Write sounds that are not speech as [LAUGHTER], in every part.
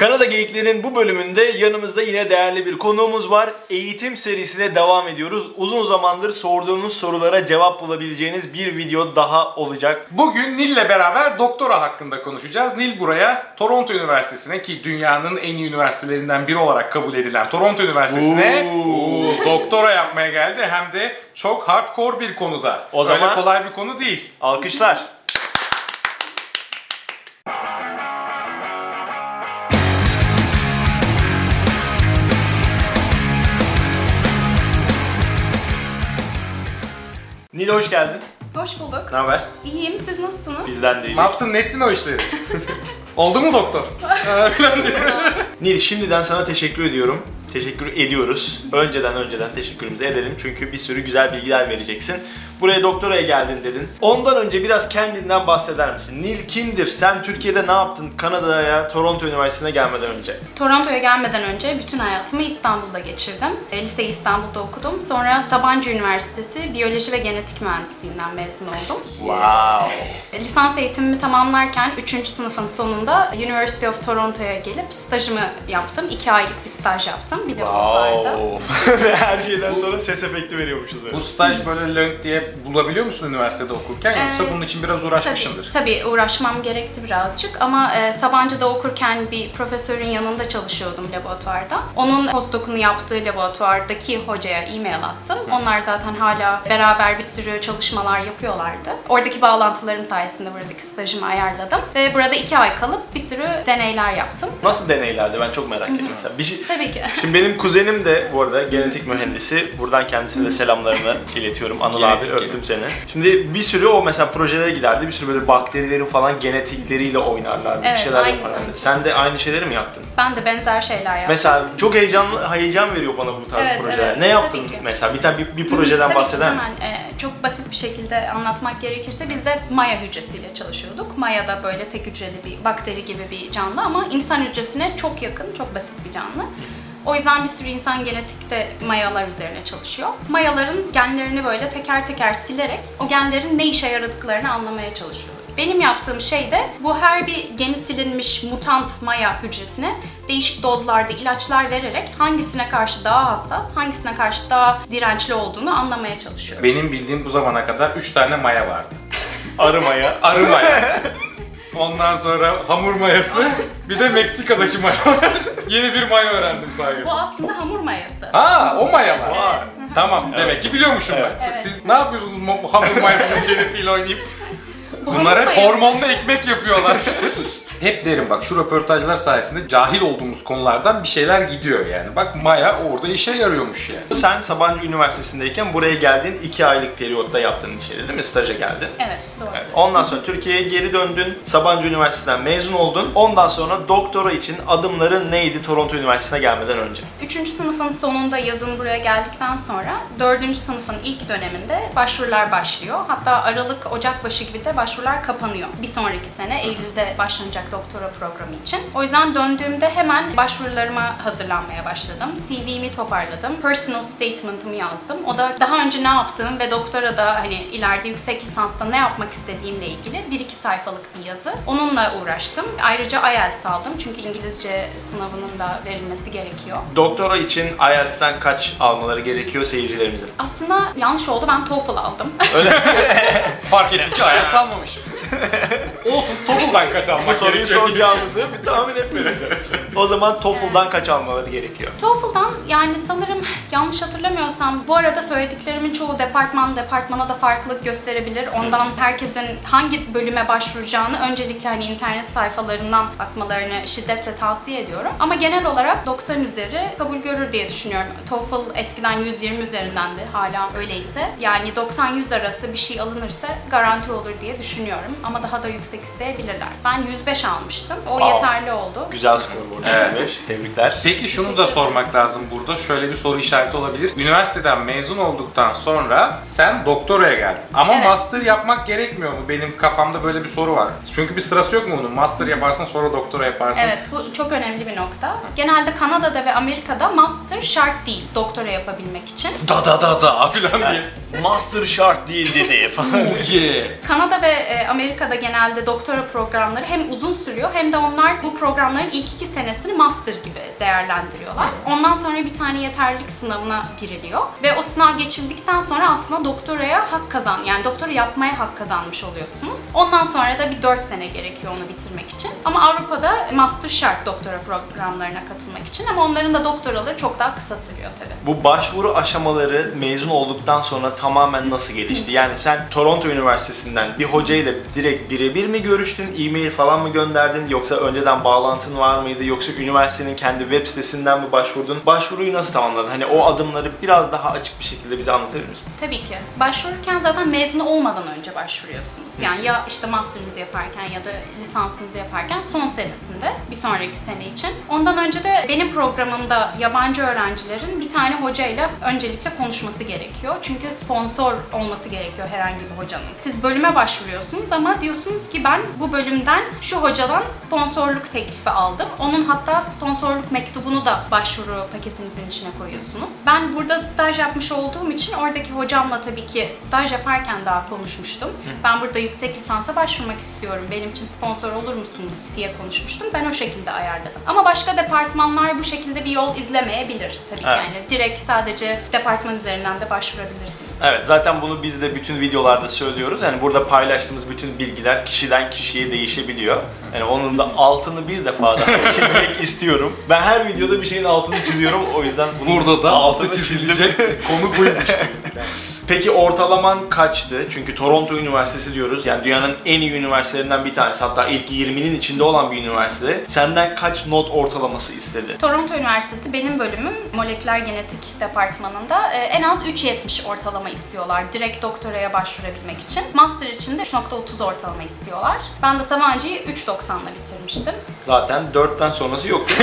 Kanada Geyikler'in bu bölümünde yanımızda yine değerli bir konuğumuz var. Eğitim serisine devam ediyoruz. Uzun zamandır sorduğunuz sorulara cevap bulabileceğiniz bir video daha olacak. Bugün Nil'le beraber doktora hakkında konuşacağız. Nil buraya Toronto Üniversitesi'ne ki dünyanın en iyi üniversitelerinden biri olarak kabul edilen Toronto Üniversitesi'ne oo, doktora yapmaya geldi. Hem de çok hardcore bir konuda. O Öyle zaman- kolay bir konu değil. Alkışlar. Nil hoş geldin. Hoş bulduk. Ne haber? İyiyim. Siz nasılsınız? Bizden değil. Ne yaptın? Ne ettin o işleri? [LAUGHS] Oldu mu doktor? [LAUGHS] Falan. [LAUGHS] Nil şimdiden sana teşekkür ediyorum. Teşekkür ediyoruz. Önceden önceden teşekkürümüzü edelim. Çünkü bir sürü güzel bilgiler vereceksin. Buraya doktoraya geldin dedin. Ondan önce biraz kendinden bahseder misin? Nil kimdir? Sen Türkiye'de ne yaptın? Kanada'ya, Toronto Üniversitesi'ne gelmeden önce. Toronto'ya gelmeden önce bütün hayatımı İstanbul'da geçirdim. E, Liseyi İstanbul'da okudum. Sonra Sabancı Üniversitesi Biyoloji ve Genetik Mühendisliğinden mezun oldum. Wow. E, Lisans eğitimimi tamamlarken 3. sınıfın sonunda University of Toronto'ya gelip stajımı yaptım. 2 aylık bir staj yaptım bir. Wow. [LAUGHS] Her şeyden sonra ses efekti veriyormuşuz böyle. Bu staj böyle lönk diye bulabiliyor musun üniversitede okurken yoksa Ee, bunun için biraz Tabii, uğraşmışsındır? tabii uğraşmam gerekti birazcık ama e, Sabancı'da okurken bir profesörün yanında çalışıyordum laboratuvarda. Onun postdoc'unu yaptığı laboratuvardaki hocaya e-mail attım. Onlar zaten hala beraber bir sürü çalışmalar yapıyorlardı. Oradaki bağlantılarım sayesinde buradaki stajımı ayarladım. Ve burada iki ay kalıp bir sürü deneyler yaptım. Nasıl deneylerdi? Ben çok merak ettim mesela. Bir şey... Tabii ki. [LAUGHS] Şimdi benim kuzenim de bu arada genetik mühendisi. Buradan kendisine de selamlarımı iletiyorum. Anıl abi öptüm seni. Şimdi bir sürü o mesela projelere giderdi. Bir sürü böyle bakterilerin falan genetikleriyle oynarlardı. bir Evet, şeyler aynen, yaparlardı. Sen de aynı şeyleri mi yaptın? Ben de benzer şeyler yaptım. Mesela çok heyecanlı heyecan veriyor bana bu tarz Evet, projeler. evet, ne yaptın ki. mesela? Bir tane bir, bir projeden Tabii bahseder hemen, misin? e, çok basit bir şekilde anlatmak gerekirse biz de Maya hücresiyle çalışıyorduk. Maya da böyle tek hücreli bir bakteri gibi bir canlı ama insan hücresine çok yakın, çok basit bir canlı. O yüzden bir sürü insan genetikte mayalar üzerine çalışıyor. Mayaların genlerini böyle teker teker silerek o genlerin ne işe yaradıklarını anlamaya çalışıyorduk. Benim yaptığım şey de bu her bir geni silinmiş mutant maya hücresine değişik dozlarda ilaçlar vererek hangisine karşı daha hassas, hangisine karşı daha dirençli olduğunu anlamaya çalışıyorum. Benim bildiğim bu zamana kadar 3 tane maya vardı. Arı maya. Arı maya. [LAUGHS] Ondan sonra hamur mayası, bir de Meksika'daki maya. [LAUGHS] Yeni bir maya öğrendim sahibi. Bu aslında hamur mayası. Ha, o mayalar. Vay. Tamam, demek ki biliyormuşum ben. Evet. Siz ne yapıyorsunuz mu- hamur mayasının [LAUGHS] genetiğiyle oynayıp? Bu Bunlar hamur hep mayası- hormonlu ekmek yapıyorlar. [LAUGHS] hep derim bak şu röportajlar sayesinde cahil olduğumuz konulardan bir şeyler gidiyor yani. Bak maya orada işe yarıyormuş yani. Sen Sabancı Üniversitesi'ndeyken buraya geldin. iki aylık periyotta yaptığın işleri değil mi? Staja geldin. Evet, doğru. Evet. Ondan sonra Türkiye'ye geri döndün. Sabancı Üniversitesi'nden mezun oldun. Ondan sonra doktora için adımların neydi Toronto Üniversitesi'ne gelmeden önce? Üçüncü sınıfın sonunda yazın buraya geldikten sonra dördüncü sınıfın ilk döneminde başvurular başlıyor. Hatta Aralık, Ocak başı gibi de başvurular kapanıyor. Bir sonraki sene Eylül'de başlanacak doktora programı için. O yüzden döndüğümde hemen başvurularıma hazırlanmaya başladım. CV'mi toparladım. Personal statement'ımı yazdım. O da daha önce ne yaptığım ve doktora da hani ileride yüksek lisansta ne yapmak istediğimle ilgili bir iki sayfalık bir yazı. Onunla uğraştım. Ayrıca IELTS aldım çünkü İngilizce sınavının da verilmesi gerekiyor. Doktora için IELTS'ten kaç almaları gerekiyor seyircilerimizin? Aslında yanlış oldu. Ben TOEFL aldım. [LAUGHS] Fark ettim ki hayat salmamışım. [LAUGHS] Olsun TOEFL'dan kaç almak Bu soruyu gerekiyor? soracağımızı bir tahmin etmedim. o zaman TOEFL'dan kaç almaları gerekiyor? TOEFL'dan yani sanırım yanlış hatırlamıyorsam bu arada söylediklerimin çoğu departman departmana da farklılık gösterebilir. Ondan herkesin hangi bölüme başvuracağını öncelikle hani internet sayfalarından bakmalarını şiddetle tavsiye ediyorum. Ama genel olarak 90 üzeri kabul görür diye düşünüyorum. TOEFL eskiden 120 üzerindendi. Hala öyleyse. Yani 90-100 arası bir şey alınırsa garanti olur diye düşünüyorum. Ama daha da yüksek isteyebilirler. Ben 105 almıştım. O Wow. yeterli oldu. Güzel skor bu arada. 25. Tebrikler. Peki şunu da sormak lazım burada. Şöyle bir soru işareti olabilir. Üniversiteden mezun olduktan sonra sen doktoraya geldin. Ama Evet. master yapmak gerekmiyor mu? Benim kafamda böyle bir soru var. Çünkü bir sırası yok mu bunun? Master yaparsın sonra doktora yaparsın. Evet, bu çok önemli bir nokta. Genelde Kanada'da ve Amerika'da master şart değil doktora yapabilmek için. Da da da da falan diye. Master şart değil dedi falan. Oh yeah. Kanada ve e, Amerika'da genelde doktora programları hem uzun sürüyor hem de onlar bu programların ilk iki senesini master gibi değerlendiriyorlar. Ondan sonra bir tane yeterlilik sınavına giriliyor ve o sınav geçildikten sonra aslında doktoraya hak kazan yani doktora yapmaya hak kazanmış oluyorsunuz. Ondan sonra da bir 4 sene gerekiyor onu bitirmek için. Ama Avrupa'da master şart doktora programlarına katılmak için ama onların da doktoraları çok daha kısa sürüyor tabii. Bu başvuru aşamaları mezun olduktan sonra tamamen nasıl gelişti? Yani sen Toronto Üniversitesi'nden bir hocayla direkt birebir mi görüştün, e-mail falan mı gönderdin yoksa önceden bağlantın var mıydı yoksa üniversitenin kendi web sitesinden mi başvurdun? Başvuruyu nasıl tamamladın? Hani o adımları biraz daha açık bir şekilde bize anlatabilir misin? Tabii ki. Başvururken zaten mezun olmadan önce başvuruyorsunuz. Yani ya işte master'ınızı yaparken ya da lisansınızı yaparken son senesinde bir sonraki sene için. Ondan önce de benim programımda yabancı öğrencilerin bir tane hocayla öncelikle konuşması gerekiyor. Çünkü sponsor olması gerekiyor herhangi bir hocanın. Siz bölüme başvuruyorsunuz ama diyorsunuz ki ben bu bölümden şu hocadan sponsorluk teklifi aldım. Onun hatta sponsorluk mektubunu da başvuru paketinizin içine koyuyorsunuz. Ben burada staj yapmış olduğum için oradaki hocamla tabii ki staj yaparken daha konuşmuştum. Ben burada yüksek lisansa başvurmak istiyorum. Benim için sponsor olur musunuz diye konuşmuştum. Ben o şekilde ayarladım. Ama başka departmanlar bu şekilde bir yol izlemeyebilir tabii ki. Evet. Yani direkt sadece departman üzerinden de başvurabilirsiniz. Evet zaten bunu biz de bütün videolarda söylüyoruz. Yani burada paylaştığımız bütün bilgiler kişiden kişiye değişebiliyor. Yani onun da altını bir defa daha [LAUGHS] çizmek istiyorum. Ben her videoda bir şeyin altını çiziyorum. O yüzden bunun Burada da altı altını çizilecek konu buymuş. [LAUGHS] Peki ortalaman kaçtı? Çünkü Toronto Üniversitesi diyoruz. Yani dünyanın en iyi üniversitelerinden bir tanesi. Hatta ilk 20'nin içinde olan bir üniversite. Senden kaç not ortalaması istedi? Toronto Üniversitesi benim bölümüm moleküler genetik departmanında e, en az 3.70 ortalama istiyorlar direkt doktoraya başvurabilmek için. Master için de 3.30 ortalama istiyorlar. Ben de Sabancı'yı 3.90'la bitirmiştim. Zaten 4'ten sonrası yok. [LAUGHS]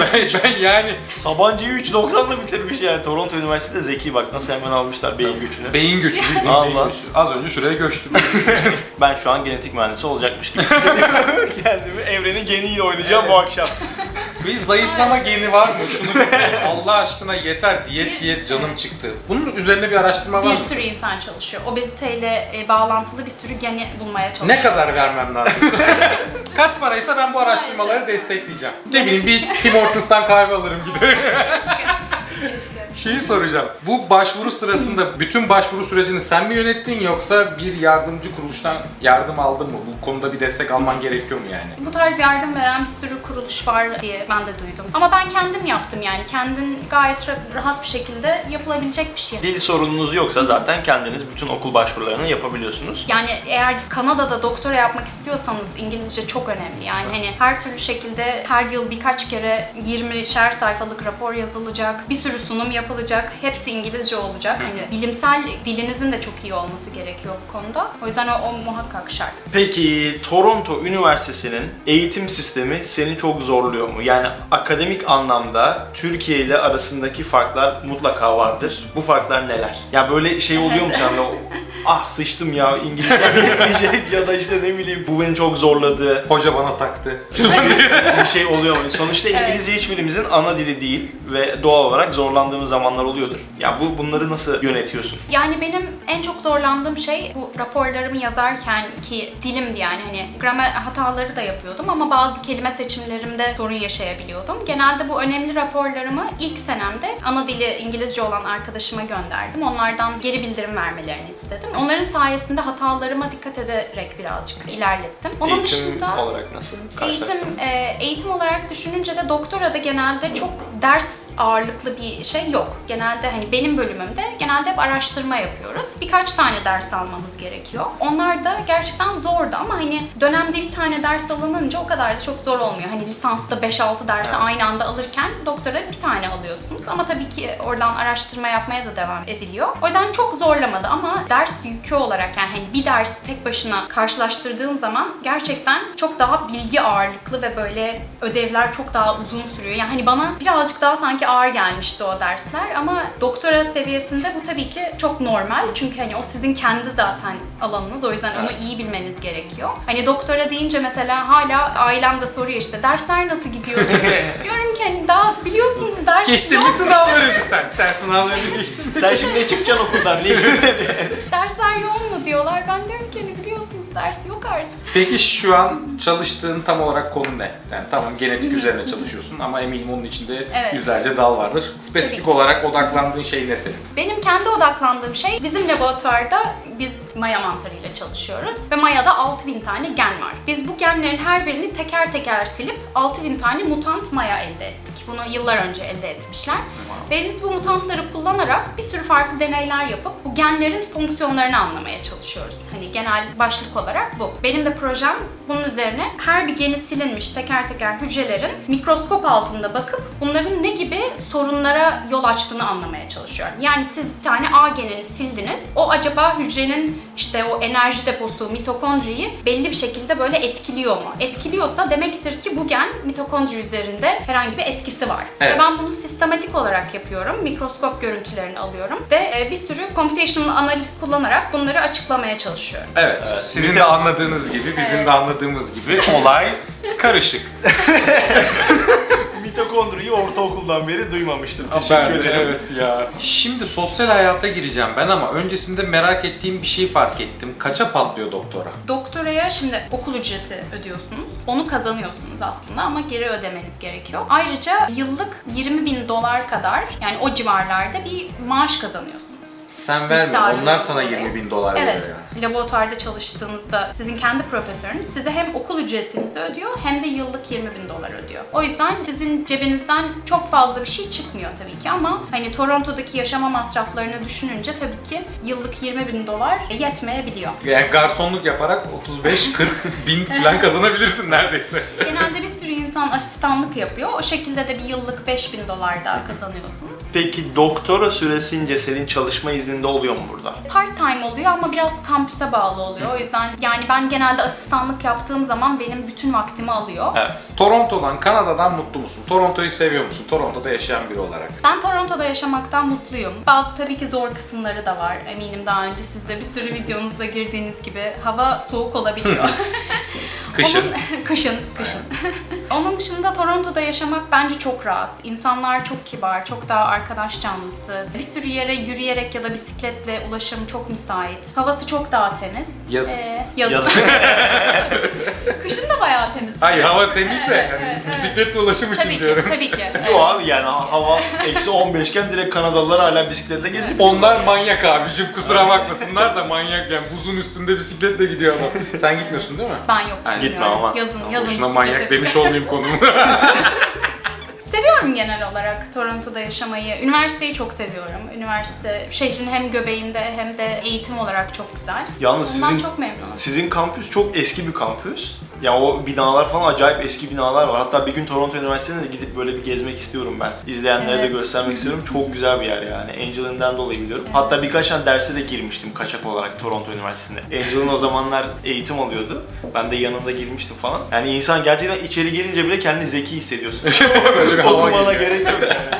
ben, ben yani Sabancı'yı 3.90'la bitirmiş yani. Toronto Üniversitesi de zeki bak nasıl hemen almışlar beyin göçünü. beyin göçü değil mi? Allah. Beyin göçü. Az önce şuraya göçtüm. [LAUGHS] Ben şu an genetik mühendisi olacakmış gibi hissediyorum. [LAUGHS] Kendimi evrenin geniyle oynayacağım bu akşam. Bir zayıflama geni var mı? Şunu bir- Allah aşkına yeter diyet Bir- diyet canım çıktı. Bunun üzerine bir araştırma var Bir mı? sürü insan çalışıyor. Obeziteyle e, bağlantılı bir sürü geni bulmaya çalışıyor. Ne kadar vermem lazım? Kaç paraysa ben bu araştırmaları destekleyeceğim. Ne bileyim bir Tim Hortons'tan kahve alırım giderim. Şeyi soracağım. Bu başvuru sırasında bütün başvuru sürecini sen mi yönettin yoksa bir yardımcı kuruluştan yardım aldın mı? Bu konuda bir destek alman gerekiyor mu yani? Bu tarz yardım veren bir sürü kuruluş var diye ben de duydum. Ama ben kendim yaptım yani. Kendin gayet ra- rahat bir şekilde yapılabilecek bir şey. Dil sorununuz yoksa zaten kendiniz bütün okul başvurularını yapabiliyorsunuz. Yani eğer Kanada'da doktora yapmak istiyorsanız İngilizce çok önemli. Yani hani her türlü şekilde her yıl birkaç kere 20'şer sayfalık rapor yazılacak, bir sürü sunum yapılacak. Hepsi İngilizce olacak. Hani bilimsel dilinizin de çok iyi olması gerekiyor bu konuda. O yüzden o, o muhakkak şart. Peki Toronto Üniversitesi'nin eğitim sistemi seni çok zorluyor mu? Yani akademik anlamda Türkiye ile arasındaki farklar mutlaka vardır. Bu farklar neler? Ya böyle şey oluyor mu sende? [LAUGHS] Ah sıçtım ya İngilizce [LAUGHS] ya da işte ne bileyim bu beni çok zorladı. Hoca bana taktı. bir şey oluyor mu? Sonuçta Evet. İngilizce hiçbirimizin ana dili değil ve doğal olarak zorlandığımız zamanlar oluyordur. Ya bu bunları nasıl yönetiyorsun? Yani benim en çok zorlandığım şey bu raporlarımı yazarken ki dilimdi yani hani gramer hataları da yapıyordum ama bazı kelime seçimlerimde sorun yaşayabiliyordum. Genelde bu önemli raporlarımı ilk senemde ana dili İngilizce olan arkadaşıma gönderdim. Onlardan geri bildirim vermelerini istedim. Onların sayesinde hatalarıma dikkat ederek birazcık ilerlettim. Onun Eğitim dışında olarak nasıl? Eğitim, e, eğitim olarak düşününce de doktorada genelde çok ders ağırlıklı bir şey yok. Genelde hani benim bölümümde genelde hep araştırma yapıyoruz. Birkaç tane ders almamız gerekiyor. Onlar da gerçekten zordu ama hani dönemde bir tane ders alınınca o kadar da çok zor olmuyor. Hani lisansta 5-6 dersi Evet. aynı anda alırken doktora bir tane alıyorsunuz. Ama tabii ki oradan araştırma yapmaya da devam ediliyor. O yüzden çok zorlamadı ama ders yükü olarak yani hani bir dersi tek başına karşılaştırdığım zaman gerçekten çok daha bilgi ağırlıklı ve böyle ödevler çok daha uzun sürüyor. Yani hani bana birazcık daha sanki ağır gelmişti o dersler ama doktora seviyesinde bu tabii ki çok normal. Çünkü hani o sizin kendi zaten alanınız. O yüzden onu Evet. iyi bilmeniz gerekiyor. Hani doktora deyince mesela hala ailem de soruyor işte dersler nasıl gidiyor? [LAUGHS] Diyorum ki hani daha biliyorsunuz ders Geçtin mi sınavlarını sen? Sen sınavlarını geçtin mi? Sen şimdi ne çıkacaksın okuldan? Ne [LAUGHS] Dersler yoğun mu diyorlar. Ben diyorum ki hani biliyorsunuz ders yok artık. Peki şu an çalıştığın tam olarak konu ne? Yani tamam genetik üzerine çalışıyorsun ama eminim onun içinde Evet. yüzlerce dal vardır. Spesifik olarak odaklandığın şey ne senin? Benim kendi odaklandığım şey bizim laboratuvarda biz maya mantarıyla çalışıyoruz ve mayada 6000 tane gen var. Biz bu genlerin her birini teker teker silip 6000 tane mutant maya elde ettik. Bunu yıllar önce elde etmişler. Ve biz bu mutantları kullanarak bir sürü farklı deneyler yapıp bu genlerin fonksiyonlarını anlamaya çalışıyoruz. Hani genel başlık olarak bu. Benim de projem bunun üzerine her bir geni silinmiş teker teker hücrelerin mikroskop altında bakıp bunların ne gibi sorunlara yol açtığını anlamaya çalışıyorum. Yani siz bir tane A genini sildiniz. O acaba hücrenin işte o enerji deposu mitokondriyi belli bir şekilde böyle etkiliyor mu? Etkiliyorsa demektir ki bu gen mitokondri üzerinde herhangi bir etkisi var. Evet. Ve ben bunu sistematik olarak yapıyorum. Mikroskop görüntülerini alıyorum ve e, bir sürü computational analiz kullanarak bunları açıklamaya çalışıyorum. Evet, sizin de anladığınız gibi, bizim de anladığımız gibi olay karışık. [LAUGHS] Mitokondriyi ortaokuldan beri duymamıştım. Teşekkür Ben de, ederim. evet ya. Şimdi sosyal hayata gireceğim ben ama öncesinde merak ettiğim bir şeyi fark ettim. Kaça patlıyor doktora? Doktoraya şimdi okul ücreti ödüyorsunuz. Onu kazanıyorsunuz aslında ama geri ödemeniz gerekiyor. Ayrıca yıllık 20 bin dolar kadar yani o civarlarda bir maaş kazanıyorsunuz. Sen verme, Miktarı onlar sana dolayı. 20 bin dolar Evet, veriyor yani. laboratuvarda çalıştığınızda sizin kendi profesörünüz size hem okul ücretinizi ödüyor hem de yıllık 20 bin dolar ödüyor. O yüzden sizin cebinizden çok fazla bir şey çıkmıyor tabii ki ama hani Toronto'daki yaşama masraflarını düşününce tabii ki yıllık 20 bin dolar yetmeyebiliyor. Yani garsonluk yaparak 35-40 [LAUGHS] bin falan kazanabilirsin neredeyse. Genelde bir sürü insan asistanlık yapıyor. O şekilde de bir yıllık 5000 dolar daha kazanıyorsunuz. Peki doktora süresince senin çalışma izninde oluyor mu burada? Part time oluyor ama biraz kampüse bağlı oluyor. O yüzden yani ben genelde asistanlık yaptığım zaman benim bütün vaktimi alıyor. Evet. Toronto'dan, Kanada'dan mutlu musun? Toronto'yu seviyor musun? Toronto'da yaşayan biri olarak. Ben Toronto'da yaşamaktan mutluyum. Bazı tabii ki zor kısımları da var. Eminim daha önce siz de bir sürü videonuzda girdiğiniz gibi hava soğuk olabiliyor. [LAUGHS] Kışın. [LAUGHS] Onun, [LAUGHS] kışın, kışın. Onun dışında Toronto'da yaşamak bence çok rahat. İnsanlar çok kibar, çok daha arkadaş canlısı. Bir sürü yere yürüyerek ya da bisikletle ulaşım çok müsait. Havası çok daha temiz. Yazın. Ee, yazın. Yazın. [LAUGHS] kışın da bayağı temiz. Hayır hava temiz de Evet, yani evet, evet. bisikletle ulaşım için Tabii ki, diyorum. tabii ki. [LAUGHS] Yo abi yani ha- hava eksi 15 iken direkt Kanadalılar hala bisikletle geziyor. Onlar manyak abicim kusura bakmasınlar da manyak yani buzun üstünde bisikletle gidiyor adam. Sen gitmiyorsun değil mi? Ben yok. Yani gitme ama. Yazın, yazın. Boşuna manyak demiş olmayayım konumu. [LAUGHS] Seviyorum genel olarak Toronto'da yaşamayı. Üniversiteyi çok seviyorum. Üniversite şehrin hem göbeğinde hem de eğitim olarak çok güzel. Yalnız Ondan sizin çok memnunum. sizin kampüs çok eski bir kampüs. Ya o binalar falan acayip eski binalar var. Hatta bir gün Toronto Üniversitesi'ne de gidip böyle bir gezmek istiyorum ben. İzleyenlere de Evet. göstermek [LAUGHS] istiyorum. Çok güzel bir yer yani. Angelin'den dolayı biliyorum. Hatta birkaç tane derse de girmiştim kaçak olarak Toronto Üniversitesi'nde. Angelin o zamanlar eğitim alıyordu. Ben de yanında girmiştim falan. Yani insan gerçekten içeri girince bile kendini zeki hissediyorsun. [LAUGHS] [LAUGHS] Okumana gerek yok yani.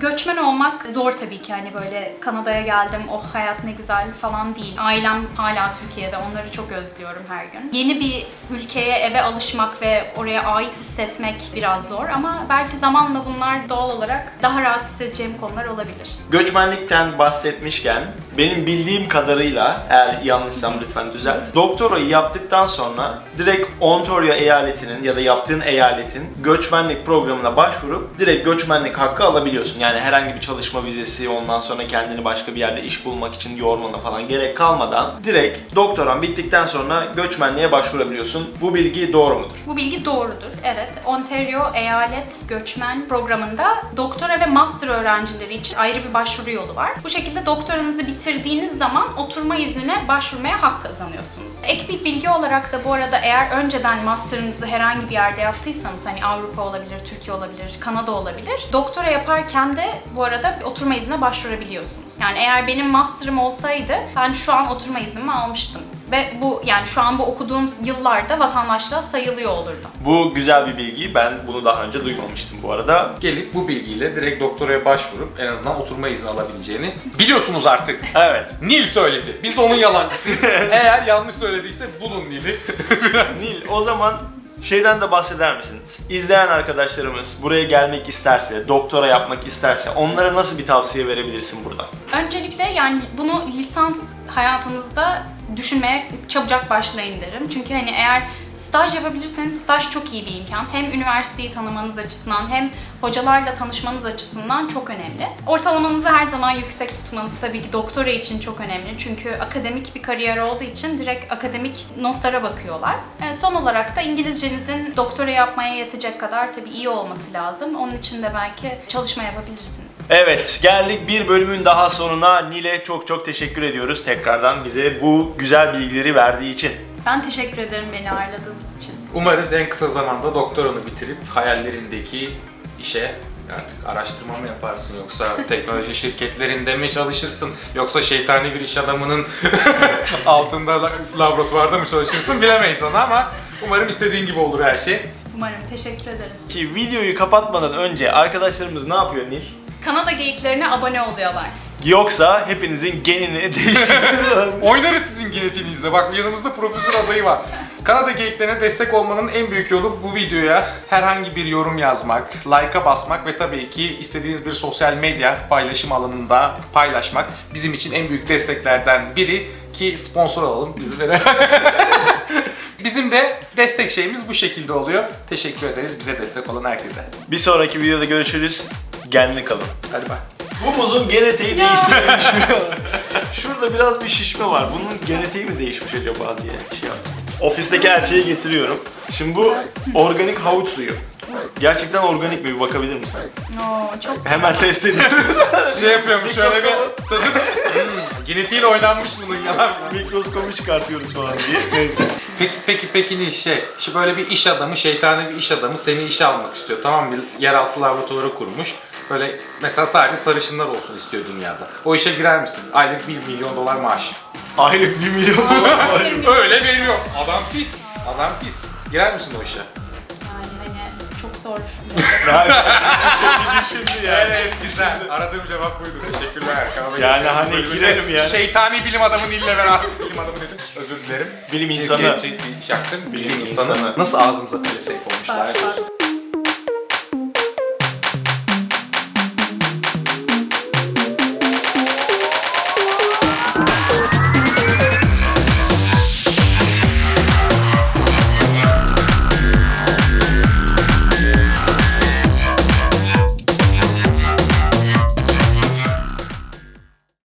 Göçmen olmak zor tabii ki. Hani böyle Kanada'ya geldim, oh hayat ne güzel falan değil. Ailem hala Türkiye'de, onları çok özlüyorum her gün. Yeni bir ülkeye, eve alışmak ve oraya ait hissetmek biraz zor ama belki zamanla bunlar doğal olarak daha rahat hissedeceğim konular olabilir. Göçmenlikten bahsetmişken benim bildiğim kadarıyla eğer yanlışsam lütfen düzelt. Doktorayı yaptıktan sonra direkt Ontario eyaletinin ya da yaptığın eyaletin göçmenlik programına başvurup direkt göçmenlik hakkı alabiliyorsun. Yani herhangi bir çalışma vizesi ondan sonra kendini başka bir yerde iş bulmak için yormana falan gerek kalmadan direkt doktoran bittikten sonra göçmenliğe başvurabiliyorsun. Bu bilgi doğru mudur? Bu bilgi doğrudur. Evet, Ontario Eyalet Göçmen Programı'nda doktora ve master öğrencileri için ayrı bir başvuru yolu var. Bu şekilde doktoranızı bitirdiğiniz zaman oturma iznine başvurmaya hak kazanıyorsunuz. Ek bir bilgi olarak da bu arada eğer önceden master'ınızı herhangi bir yerde yaptıysanız hani Avrupa olabilir, Türkiye olabilir, Kanada olabilir. Doktora yaparken de bu arada oturma iznine başvurabiliyorsunuz. Yani eğer benim master'ım olsaydı ben şu an oturma iznimi almıştım. Ve bu yani şu an bu okuduğum yıllarda vatandaşlığa sayılıyor olurdum. Bu güzel bir bilgi. Ben bunu daha önce duymamıştım bu arada. Gelip bu bilgiyle direkt doktoraya başvurup en azından oturma izni alabileceğini biliyorsunuz artık. [LAUGHS] Evet. Nil söyledi. Biz de onun yalancısıyız. [LAUGHS] Eğer yanlış söylediyse bulun Nil'i. [LAUGHS] Nil o zaman şeyden de bahseder misiniz? İzleyen arkadaşlarımız buraya gelmek isterse, doktora yapmak isterse onlara nasıl bir tavsiye verebilirsin buradan? Öncelikle yani bunu lisans hayatınızda düşünmeye çabucak başlayın derim. Çünkü hani eğer staj yapabilirseniz staj çok iyi bir imkan. Hem üniversiteyi tanımanız açısından hem hocalarla tanışmanız açısından çok önemli. Ortalamanızı her zaman yüksek tutmanız tabii ki doktora için çok önemli. Çünkü akademik bir kariyer olduğu için direkt akademik notlara bakıyorlar. E, son olarak da İngilizcenizin doktora yapmaya yetecek kadar tabii iyi olması lazım. Onun için de belki çalışma yapabilirsiniz. Evet geldik bir bölümün daha sonuna. Nil'e çok çok teşekkür ediyoruz tekrardan bize bu güzel bilgileri verdiği için. Ben teşekkür ederim beni ağırladığınız için. Umarız en kısa zamanda doktoranı bitirip hayallerindeki işe artık araştırma mı yaparsın yoksa [LAUGHS] teknoloji şirketlerinde mi çalışırsın yoksa şeytani bir iş adamının [LAUGHS] altında la- laboratuvarda mı çalışırsın bilemeyiz onu ama umarım istediğin gibi olur her şey. Umarım teşekkür ederim. Ki videoyu kapatmadan önce arkadaşlarımız ne yapıyor Nil? Kanada geyiklerine abone oluyorlar. Yoksa hepinizin genini [LAUGHS] değiştiriyorlar. [LAUGHS] Oynarız sizin genetiğinizle. Bak yanımızda profesör adayı var. Kanada geyiklerine destek olmanın en büyük yolu bu videoya herhangi bir yorum yazmak, like'a basmak ve tabii ki istediğiniz bir sosyal medya paylaşım alanında paylaşmak bizim için en büyük desteklerden biri ki sponsor alalım bizi veren. [LAUGHS] Bizim de destek şeyimiz bu şekilde oluyor. Teşekkür ederiz bize destek olan herkese. bir sonraki videoda görüşürüz. Genli kalın. Hadi bay. Bu muzun genetiği değiştirilmiş mi? [LAUGHS] Şurada biraz bir şişme var. Bunun genetiği mi değişmiş acaba diye şey yaptım. Ofisteki her şeyi getiriyorum. Şimdi bu organik havuç suyu. Gerçekten organik mi? Bir bakabilir misin? Oo, çok güzel. Hemen test ediyoruz. [LAUGHS] Şey yapıyorum şöyle bir Mikroskobu. tadı. Hmm, genetiğiyle oynanmış bunun yalan. Mikroskobu çıkartıyoruz falan diye. Neyse. Peki peki peki ne şey? Şimdi böyle bir iş adamı, şeytani bir iş adamı seni işe almak istiyor. Tamam mı? Yeraltı laboratuvarı kurmuş. Böyle mesela sadece sarışınlar olsun istiyor dünyada. O işe girer misin? Aylık 1 milyon dolar maaş. Aylık 1 milyon dolar. Öyle veriyor. Adam pis. Adam pis. Girer misin o işe? Yani hani çok zor. bir düşündü yani. Evet güzel. Aradığım cevap buydu. Teşekkürler. Yani hani bölümünde girelim ya. Şeytani bilim adamı ille beraber. bilim adamı dedim. Özür dilerim. Bilim insanı. Cinsiyetçi yaptım. Bilim, Bilim insanı. insanı. Nasıl ağzımıza pelesenk olmuşlar. Bak, bak.